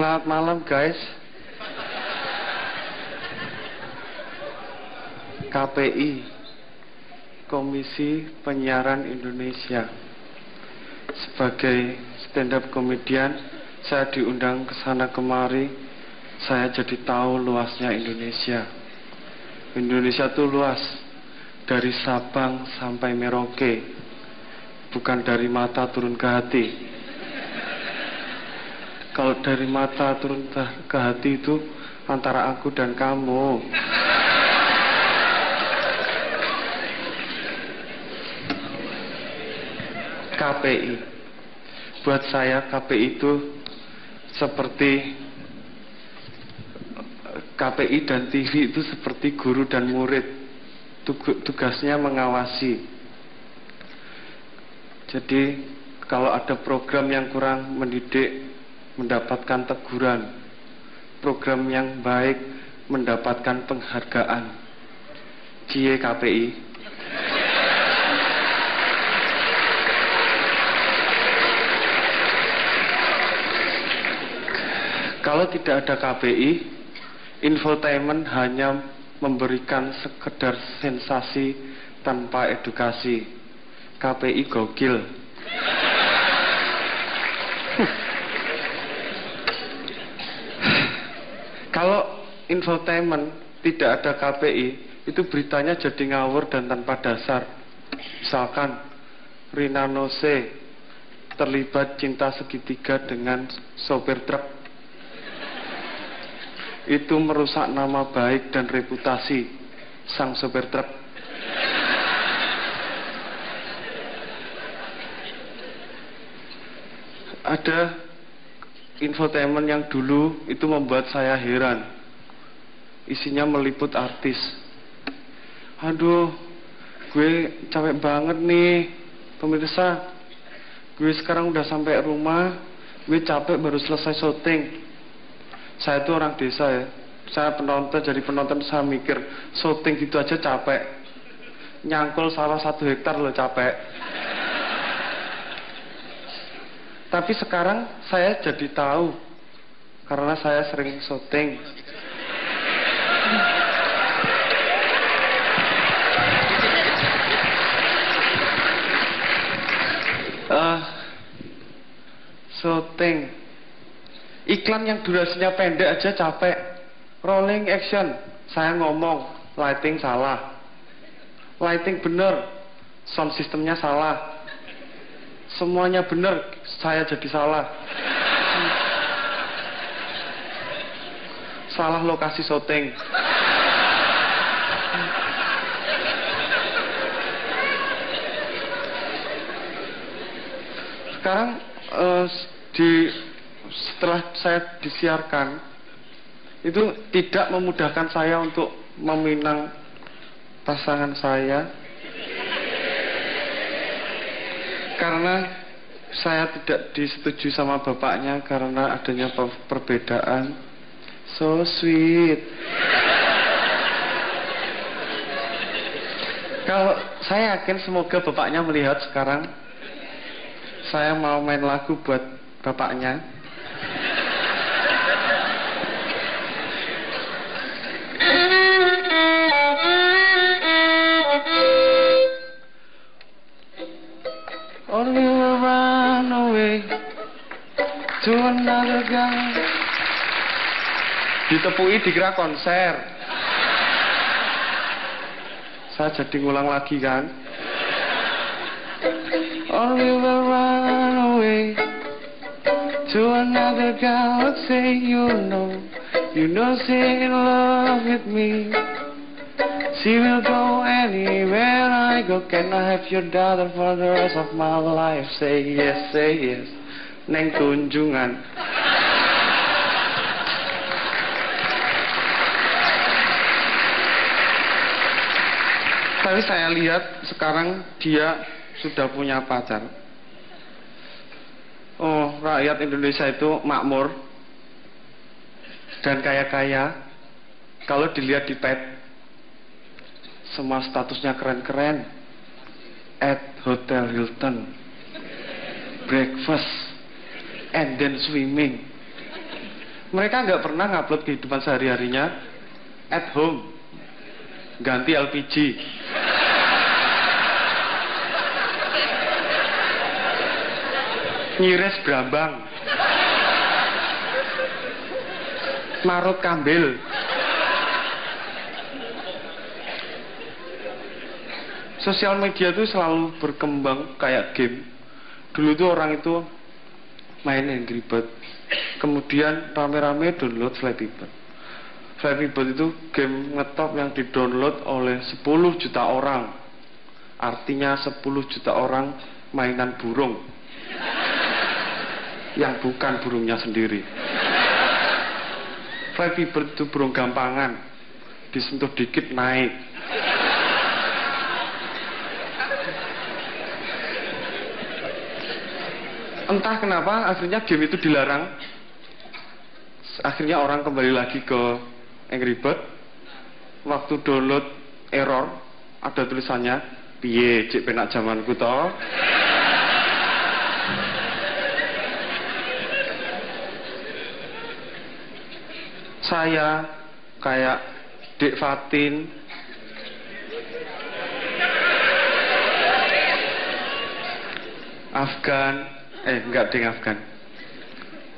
Selamat malam guys. KPI Komisi Penyiaran Indonesia. Sebagai stand up komedian saya diundang ke sana kemari. Saya jadi tahu luasnya Indonesia. Indonesia itu luas dari Sabang sampai Merauke. Bukan dari mata turun ke hati kalau dari mata turun ke hati itu antara aku dan kamu KPI. Buat saya KPI itu seperti KPI dan TV itu seperti guru dan murid. Tugasnya mengawasi. Jadi kalau ada program yang kurang mendidik mendapatkan teguran. Program yang baik mendapatkan penghargaan. Cie KPI. Kalau tidak ada KPI, infotainment hanya memberikan sekedar sensasi tanpa edukasi. KPI gokil. Kalau infotainment tidak ada KPI, itu beritanya jadi ngawur dan tanpa dasar. Misalkan Rina Nose terlibat cinta segitiga dengan sopir truk itu merusak nama baik dan reputasi sang sopir truk. Ada infotainment yang dulu itu membuat saya heran. Isinya meliput artis. Aduh, gue capek banget nih, pemirsa. Gue sekarang udah sampai rumah, gue capek baru selesai syuting. Saya itu orang desa ya. Saya penonton jadi penonton saya mikir syuting gitu aja capek. Nyangkul salah satu hektar loh capek. Tapi sekarang saya jadi tahu karena saya sering syuting syuting Iklan yang durasinya pendek aja capek. Rolling action, saya ngomong, lighting salah. Lighting bener, sound systemnya salah. Semuanya bener, saya jadi salah. Salah lokasi syuting. Sekarang uh, di setelah saya disiarkan itu tidak memudahkan saya untuk meminang pasangan saya. Karena saya tidak disetujui sama bapaknya karena adanya perbedaan. So sweet. Kalau saya yakin semoga bapaknya melihat sekarang saya mau main lagu buat bapaknya to another guy. Ditepui dikira konser. Saya jadi ngulang lagi kan. We will run away to another say you know, you know, say in love with me. She will go anywhere I go. Can I have your daughter for the rest of my life? Say yes, say yes neng tapi saya lihat sekarang dia sudah punya pacar oh rakyat Indonesia itu makmur dan kaya-kaya kalau dilihat di pet semua statusnya keren-keren at Hotel Hilton breakfast and then swimming. Mereka nggak pernah ngupload kehidupan sehari-harinya at home, ganti LPG. Nyires Brambang. Marut Kambil. Sosial media itu selalu berkembang kayak game. Dulu tuh orang itu main Angry Bird. Kemudian rame-rame download Flappy Bird. Flappy Bird itu game ngetop yang didownload oleh 10 juta orang. Artinya 10 juta orang mainan burung. Yang bukan burungnya sendiri. Flappy Bird itu burung gampangan. Disentuh dikit naik. entah kenapa akhirnya game itu dilarang akhirnya orang kembali lagi ke Angry Bird waktu download error ada tulisannya piye cek penak zamanku toh saya kayak Dek Fatin. Afgan eh enggak Afgan.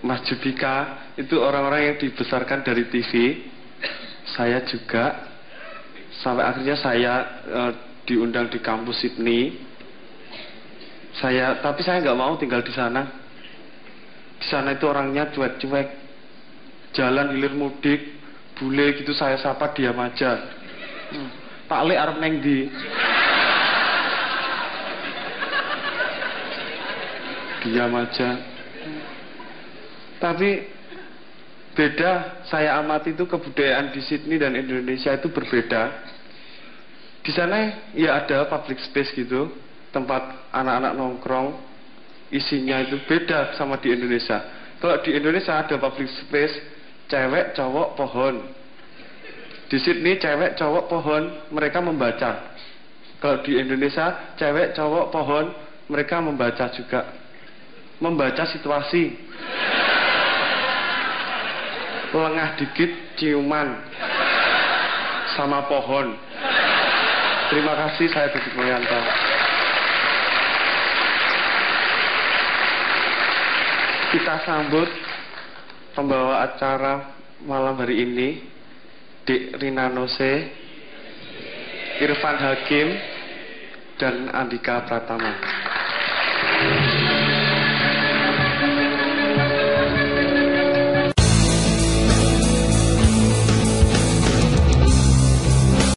Mas Judika itu orang-orang yang dibesarkan dari TV saya juga. Sampai akhirnya saya e, diundang di kampus Sydney. Saya tapi saya nggak mau tinggal di sana. Di sana itu orangnya cuek-cuek jalan hilir mudik bule gitu saya sapa diam aja. Hmm. Pak Le Arab Neng di diam aja. Tapi beda saya amati itu kebudayaan di Sydney dan Indonesia itu berbeda. Di sana ya ada public space gitu tempat anak-anak nongkrong isinya itu beda sama di Indonesia. Kalau di Indonesia ada public space cewek cowok pohon. Di Sydney cewek cowok pohon mereka membaca. Kalau di Indonesia cewek cowok pohon mereka membaca juga. Membaca situasi. Lengah dikit ciuman. Sama pohon. Terima kasih saya Budi Mulyanto kita sambut pembawa acara malam hari ini Dik Rina Nose Irfan Hakim dan Andika Pratama.